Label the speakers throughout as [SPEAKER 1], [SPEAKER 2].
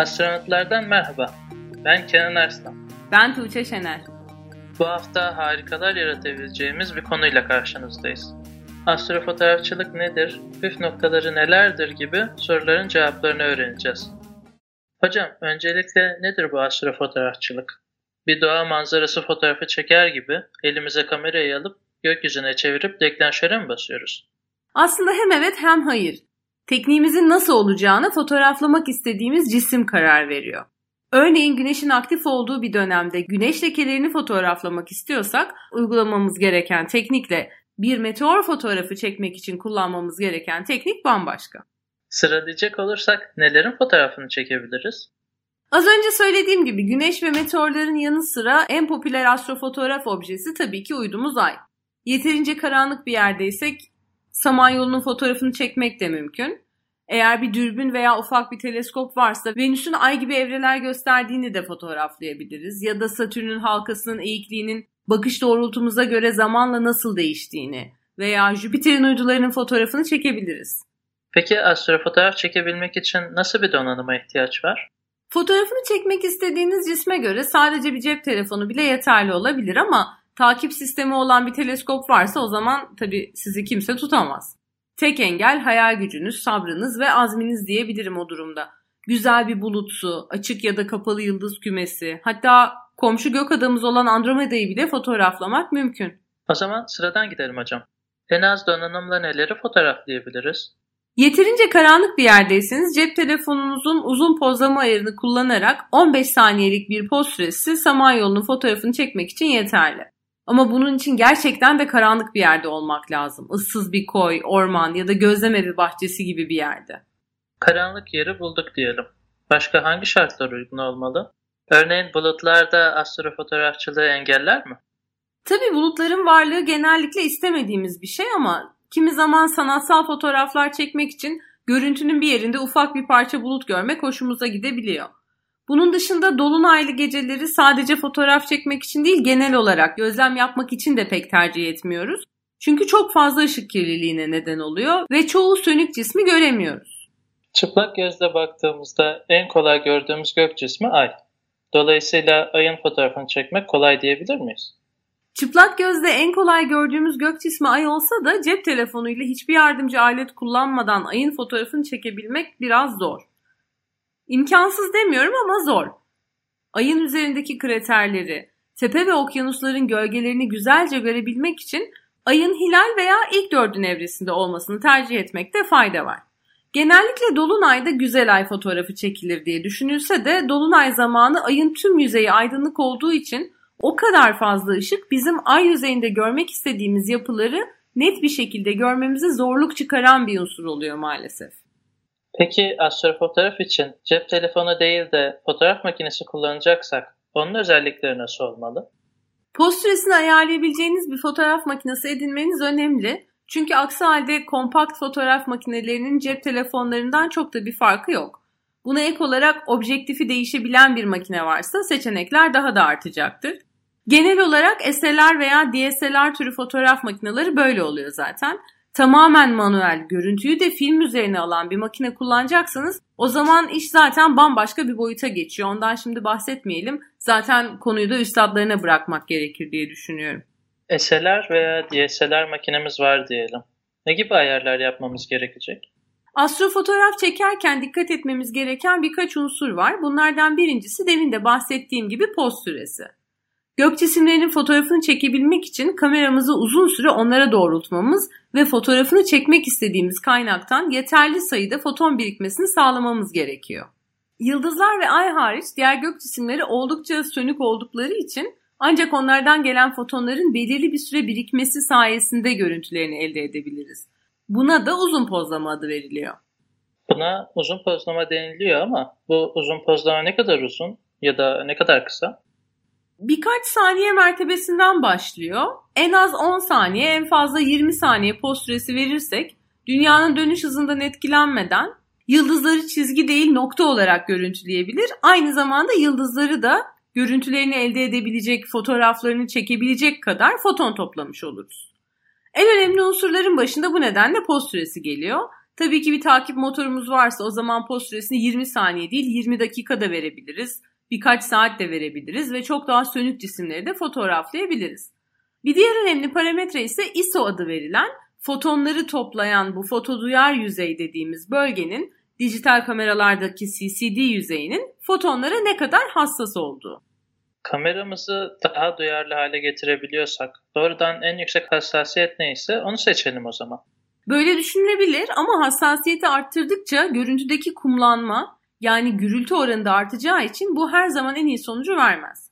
[SPEAKER 1] Astronotlardan merhaba. Ben Kenan Arslan.
[SPEAKER 2] Ben Tuğçe Şener.
[SPEAKER 1] Bu hafta harikalar yaratabileceğimiz bir konuyla karşınızdayız. Astrofotoğrafçılık nedir, püf noktaları nelerdir gibi soruların cevaplarını öğreneceğiz. Hocam, öncelikle nedir bu astrofotoğrafçılık? Bir doğa manzarası fotoğrafı çeker gibi elimize kamerayı alıp gökyüzüne çevirip deklanşöre mi basıyoruz?
[SPEAKER 2] Aslında hem evet hem hayır. Tekniğimizin nasıl olacağını fotoğraflamak istediğimiz cisim karar veriyor. Örneğin güneşin aktif olduğu bir dönemde güneş lekelerini fotoğraflamak istiyorsak uygulamamız gereken teknikle bir meteor fotoğrafı çekmek için kullanmamız gereken teknik bambaşka.
[SPEAKER 1] Sıralayacak olursak nelerin fotoğrafını çekebiliriz?
[SPEAKER 2] Az önce söylediğim gibi güneş ve meteorların yanı sıra en popüler astrofotoğraf objesi tabii ki uydumuz ay. Yeterince karanlık bir yerdeysek Samanyolu'nun fotoğrafını çekmek de mümkün. Eğer bir dürbün veya ufak bir teleskop varsa Venüs'ün ay gibi evreler gösterdiğini de fotoğraflayabiliriz. Ya da Satürn'ün halkasının eğikliğinin bakış doğrultumuza göre zamanla nasıl değiştiğini veya Jüpiter'in uydularının fotoğrafını çekebiliriz.
[SPEAKER 1] Peki astrofotoğraf çekebilmek için nasıl bir donanıma ihtiyaç var?
[SPEAKER 2] Fotoğrafını çekmek istediğiniz cisme göre sadece bir cep telefonu bile yeterli olabilir ama takip sistemi olan bir teleskop varsa o zaman tabii sizi kimse tutamaz. Tek engel hayal gücünüz, sabrınız ve azminiz diyebilirim o durumda. Güzel bir bulutsu, açık ya da kapalı yıldız kümesi, hatta komşu gök adamız olan Andromeda'yı bile fotoğraflamak mümkün.
[SPEAKER 1] O zaman sıradan gidelim hocam. En az donanımla neleri fotoğraflayabiliriz?
[SPEAKER 2] Yeterince karanlık bir yerdeyseniz cep telefonunuzun uzun pozlama ayarını kullanarak 15 saniyelik bir poz süresi Samanyolu'nun fotoğrafını çekmek için yeterli. Ama bunun için gerçekten de karanlık bir yerde olmak lazım. Issız bir koy, orman ya da gözlem evi bahçesi gibi bir yerde.
[SPEAKER 1] Karanlık yeri bulduk diyelim. Başka hangi şartlar uygun olmalı? Örneğin bulutlar da astrofotoğrafçılığı engeller mi?
[SPEAKER 2] Tabii bulutların varlığı genellikle istemediğimiz bir şey ama kimi zaman sanatsal fotoğraflar çekmek için görüntünün bir yerinde ufak bir parça bulut görmek hoşumuza gidebiliyor. Bunun dışında dolunaylı geceleri sadece fotoğraf çekmek için değil genel olarak gözlem yapmak için de pek tercih etmiyoruz. Çünkü çok fazla ışık kirliliğine neden oluyor ve çoğu sönük cismi göremiyoruz.
[SPEAKER 1] Çıplak gözle baktığımızda en kolay gördüğümüz gök cismi ay. Dolayısıyla ayın fotoğrafını çekmek kolay diyebilir miyiz?
[SPEAKER 2] Çıplak gözle en kolay gördüğümüz gök cismi ay olsa da cep telefonuyla hiçbir yardımcı alet kullanmadan ayın fotoğrafını çekebilmek biraz zor. İmkansız demiyorum ama zor. Ayın üzerindeki kraterleri, tepe ve okyanusların gölgelerini güzelce görebilmek için ayın hilal veya ilk dördün evresinde olmasını tercih etmekte fayda var. Genellikle dolunayda güzel ay fotoğrafı çekilir diye düşünülse de dolunay zamanı ayın tüm yüzeyi aydınlık olduğu için o kadar fazla ışık bizim ay yüzeyinde görmek istediğimiz yapıları net bir şekilde görmemize zorluk çıkaran bir unsur oluyor maalesef.
[SPEAKER 1] Peki astrofotoğraf için cep telefonu değil de fotoğraf makinesi kullanacaksak onun özellikleri nasıl olmalı?
[SPEAKER 2] Süresini ayarlayabileceğiniz bir fotoğraf makinesi edinmeniz önemli. Çünkü aksi halde kompakt fotoğraf makinelerinin cep telefonlarından çok da bir farkı yok. Buna ek olarak objektifi değişebilen bir makine varsa seçenekler daha da artacaktır. Genel olarak SLR veya DSLR türü fotoğraf makineleri böyle oluyor zaten tamamen manuel görüntüyü de film üzerine alan bir makine kullanacaksanız o zaman iş zaten bambaşka bir boyuta geçiyor. Ondan şimdi bahsetmeyelim. Zaten konuyu da üstadlarına bırakmak gerekir diye düşünüyorum.
[SPEAKER 1] SLR veya DSLR makinemiz var diyelim. Ne gibi ayarlar yapmamız gerekecek?
[SPEAKER 2] Astrofotoğraf çekerken dikkat etmemiz gereken birkaç unsur var. Bunlardan birincisi demin de bahsettiğim gibi poz süresi. Gök cisimlerinin fotoğrafını çekebilmek için kameramızı uzun süre onlara doğrultmamız ve fotoğrafını çekmek istediğimiz kaynaktan yeterli sayıda foton birikmesini sağlamamız gerekiyor. Yıldızlar ve ay hariç diğer gök cisimleri oldukça sönük oldukları için ancak onlardan gelen fotonların belirli bir süre birikmesi sayesinde görüntülerini elde edebiliriz. Buna da uzun pozlama adı veriliyor.
[SPEAKER 1] Buna uzun pozlama deniliyor ama bu uzun pozlama ne kadar uzun ya da ne kadar kısa?
[SPEAKER 2] Birkaç saniye mertebesinden başlıyor. En az 10 saniye, en fazla 20 saniye post süresi verirsek dünyanın dönüş hızından etkilenmeden yıldızları çizgi değil nokta olarak görüntüleyebilir. Aynı zamanda yıldızları da görüntülerini elde edebilecek, fotoğraflarını çekebilecek kadar foton toplamış oluruz. En önemli unsurların başında bu nedenle post süresi geliyor. Tabii ki bir takip motorumuz varsa o zaman poz süresini 20 saniye değil 20 dakika da verebiliriz. Birkaç saat de verebiliriz ve çok daha sönük cisimleri de fotoğraflayabiliriz. Bir diğer önemli parametre ise ISO adı verilen fotonları toplayan bu foto duyar yüzey dediğimiz bölgenin dijital kameralardaki CCD yüzeyinin fotonlara ne kadar hassas olduğu.
[SPEAKER 1] Kameramızı daha duyarlı hale getirebiliyorsak doğrudan en yüksek hassasiyet neyse onu seçelim o zaman.
[SPEAKER 2] Böyle düşünülebilir ama hassasiyeti arttırdıkça görüntüdeki kumlanma yani gürültü oranı da artacağı için bu her zaman en iyi sonucu vermez.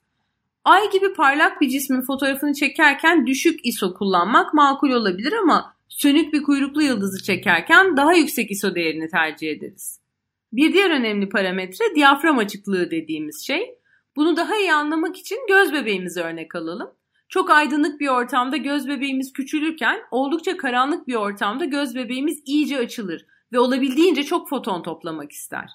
[SPEAKER 2] Ay gibi parlak bir cismin fotoğrafını çekerken düşük ISO kullanmak makul olabilir ama sönük bir kuyruklu yıldızı çekerken daha yüksek ISO değerini tercih ederiz. Bir diğer önemli parametre diyafram açıklığı dediğimiz şey. Bunu daha iyi anlamak için göz bebeğimizi örnek alalım. Çok aydınlık bir ortamda göz bebeğimiz küçülürken oldukça karanlık bir ortamda göz bebeğimiz iyice açılır ve olabildiğince çok foton toplamak ister.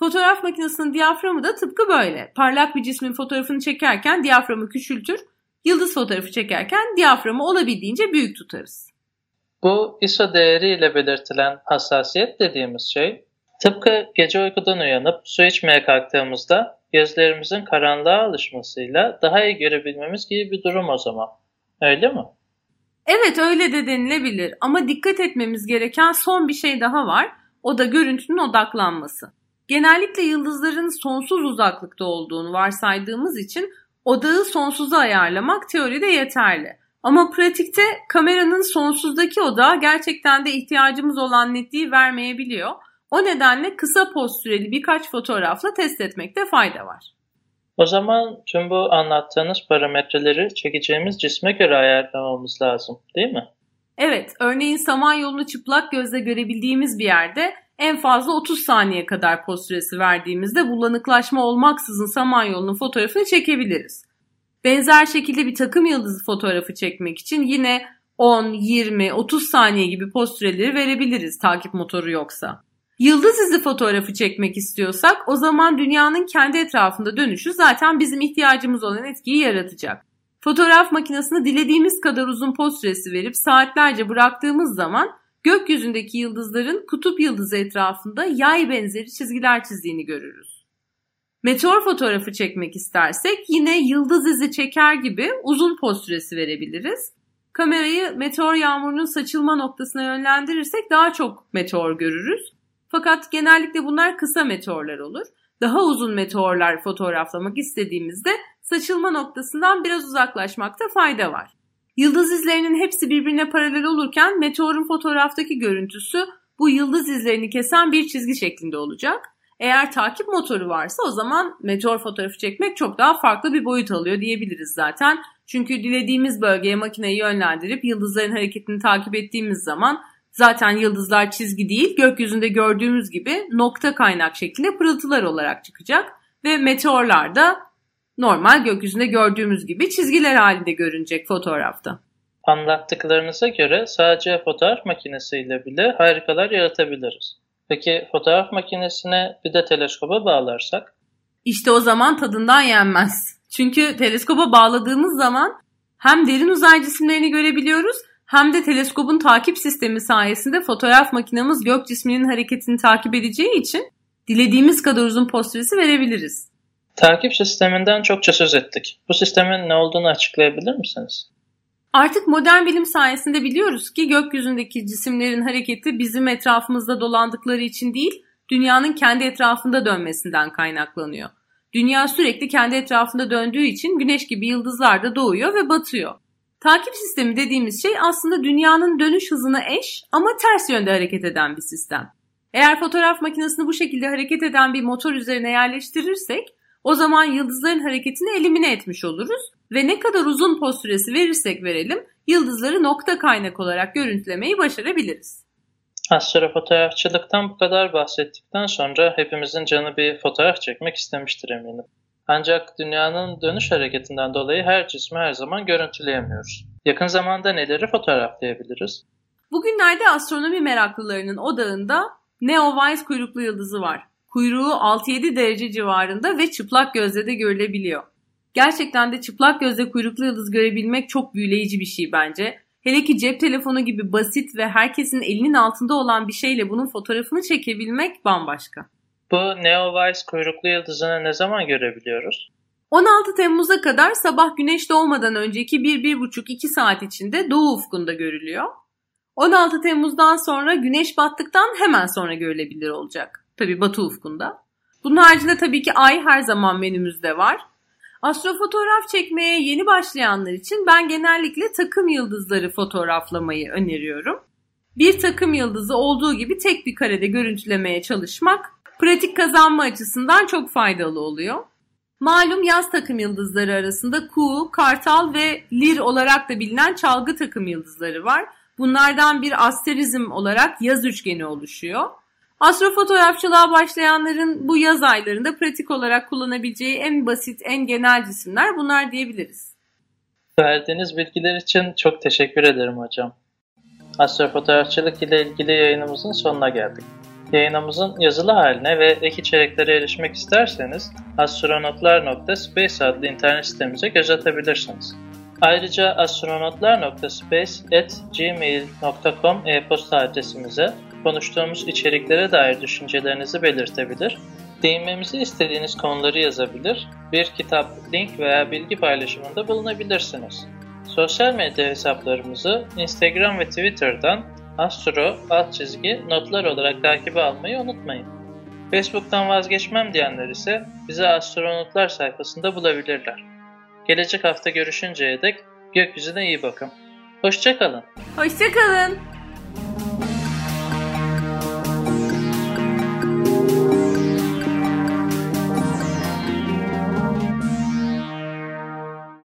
[SPEAKER 2] Fotoğraf makinesinin diyaframı da tıpkı böyle. Parlak bir cismin fotoğrafını çekerken diyaframı küçültür, yıldız fotoğrafı çekerken diyaframı olabildiğince büyük tutarız.
[SPEAKER 1] Bu ISO değeriyle belirtilen hassasiyet dediğimiz şey tıpkı gece uykudan uyanıp su içmeye kalktığımızda gözlerimizin karanlığa alışmasıyla daha iyi görebilmemiz gibi bir durum o zaman. Öyle mi?
[SPEAKER 2] Evet öyle de denilebilir ama dikkat etmemiz gereken son bir şey daha var. O da görüntünün odaklanması. Genellikle yıldızların sonsuz uzaklıkta olduğunu varsaydığımız için odağı sonsuza ayarlamak teoride yeterli. Ama pratikte kameranın sonsuzdaki odağı gerçekten de ihtiyacımız olan netliği vermeyebiliyor. O nedenle kısa poz süreli birkaç fotoğrafla test etmekte fayda var.
[SPEAKER 1] O zaman tüm bu anlattığınız parametreleri çekeceğimiz cisme göre ayarlamamız lazım değil mi?
[SPEAKER 2] Evet, örneğin Samanyolu'nu çıplak gözle görebildiğimiz bir yerde en fazla 30 saniye kadar poz süresi verdiğimizde bulanıklaşma olmaksızın Samanyolu'nun fotoğrafını çekebiliriz. Benzer şekilde bir takım yıldızı fotoğrafı çekmek için yine 10, 20, 30 saniye gibi poz süreleri verebiliriz takip motoru yoksa. Yıldız izi fotoğrafı çekmek istiyorsak o zaman dünyanın kendi etrafında dönüşü zaten bizim ihtiyacımız olan etkiyi yaratacak. Fotoğraf makinesine dilediğimiz kadar uzun poz süresi verip saatlerce bıraktığımız zaman gökyüzündeki yıldızların kutup yıldızı etrafında yay benzeri çizgiler çizdiğini görürüz. Meteor fotoğrafı çekmek istersek yine yıldız izi çeker gibi uzun poz süresi verebiliriz. Kamerayı meteor yağmurunun saçılma noktasına yönlendirirsek daha çok meteor görürüz. Fakat genellikle bunlar kısa meteorlar olur. Daha uzun meteorlar fotoğraflamak istediğimizde saçılma noktasından biraz uzaklaşmakta fayda var. Yıldız izlerinin hepsi birbirine paralel olurken meteorun fotoğraftaki görüntüsü bu yıldız izlerini kesen bir çizgi şeklinde olacak. Eğer takip motoru varsa o zaman meteor fotoğrafı çekmek çok daha farklı bir boyut alıyor diyebiliriz zaten. Çünkü dilediğimiz bölgeye makineyi yönlendirip yıldızların hareketini takip ettiğimiz zaman Zaten yıldızlar çizgi değil, gökyüzünde gördüğümüz gibi nokta kaynak şeklinde pırıltılar olarak çıkacak ve meteorlar da normal gökyüzünde gördüğümüz gibi çizgiler halinde görünecek fotoğrafta.
[SPEAKER 1] Anlattıklarınıza göre sadece fotoğraf makinesiyle bile harikalar yaratabiliriz. Peki fotoğraf makinesine bir de teleskoba bağlarsak?
[SPEAKER 2] İşte o zaman tadından yenmez. Çünkü teleskoba bağladığımız zaman hem derin uzay cisimlerini görebiliyoruz hem de teleskobun takip sistemi sayesinde fotoğraf makinemiz gök cisminin hareketini takip edeceği için dilediğimiz kadar uzun posterisi verebiliriz.
[SPEAKER 1] Takip sisteminden çokça söz ettik. Bu sistemin ne olduğunu açıklayabilir misiniz?
[SPEAKER 2] Artık modern bilim sayesinde biliyoruz ki gökyüzündeki cisimlerin hareketi bizim etrafımızda dolandıkları için değil, dünyanın kendi etrafında dönmesinden kaynaklanıyor. Dünya sürekli kendi etrafında döndüğü için güneş gibi yıldızlar da doğuyor ve batıyor. Takip sistemi dediğimiz şey aslında dünyanın dönüş hızına eş ama ters yönde hareket eden bir sistem. Eğer fotoğraf makinesini bu şekilde hareket eden bir motor üzerine yerleştirirsek o zaman yıldızların hareketini elimine etmiş oluruz ve ne kadar uzun poz süresi verirsek verelim yıldızları nokta kaynak olarak görüntülemeyi başarabiliriz.
[SPEAKER 1] Astrofotoğrafçılıktan bu kadar bahsettikten sonra hepimizin canı bir fotoğraf çekmek istemiştir eminim. Ancak dünyanın dönüş hareketinden dolayı her cismi her zaman görüntüleyemiyoruz. Yakın zamanda neleri fotoğraflayabiliriz?
[SPEAKER 2] Bugünlerde astronomi meraklılarının odağında Neowise kuyruklu yıldızı var. Kuyruğu 6-7 derece civarında ve çıplak gözle de görülebiliyor. Gerçekten de çıplak gözle kuyruklu yıldız görebilmek çok büyüleyici bir şey bence. Hele ki cep telefonu gibi basit ve herkesin elinin altında olan bir şeyle bunun fotoğrafını çekebilmek bambaşka.
[SPEAKER 1] Bu Neowise kuyruklu yıldızını ne zaman görebiliyoruz?
[SPEAKER 2] 16 Temmuz'a kadar sabah güneş doğmadan önceki 1-1,5-2 saat içinde doğu ufkunda görülüyor. 16 Temmuz'dan sonra güneş battıktan hemen sonra görülebilir olacak. Tabi batı ufkunda. Bunun haricinde tabii ki ay her zaman menümüzde var. Astrofotoğraf çekmeye yeni başlayanlar için ben genellikle takım yıldızları fotoğraflamayı öneriyorum. Bir takım yıldızı olduğu gibi tek bir karede görüntülemeye çalışmak pratik kazanma açısından çok faydalı oluyor. Malum yaz takım yıldızları arasında Ku, Kartal ve Lir olarak da bilinen çalgı takım yıldızları var. Bunlardan bir asterizm olarak yaz üçgeni oluşuyor. Astrofotoğrafçılığa başlayanların bu yaz aylarında pratik olarak kullanabileceği en basit, en genel cisimler bunlar diyebiliriz.
[SPEAKER 1] Verdiğiniz bilgiler için çok teşekkür ederim hocam. Astrofotoğrafçılık ile ilgili yayınımızın sonuna geldik. Yayınımızın yazılı haline ve ek içeriklere erişmek isterseniz astronotlar.space adlı internet sitemize göz atabilirsiniz. Ayrıca astronotlar.space.gmail.com e-posta adresimize konuştuğumuz içeriklere dair düşüncelerinizi belirtebilir, değinmemizi istediğiniz konuları yazabilir, bir kitap, link veya bilgi paylaşımında bulunabilirsiniz. Sosyal medya hesaplarımızı Instagram ve Twitter'dan astro alt çizgi notlar olarak takibe almayı unutmayın. Facebook'tan vazgeçmem diyenler ise bizi astronotlar sayfasında bulabilirler. Gelecek hafta görüşünceye dek gökyüzüne iyi bakın. Hoşçakalın.
[SPEAKER 2] Hoşçakalın.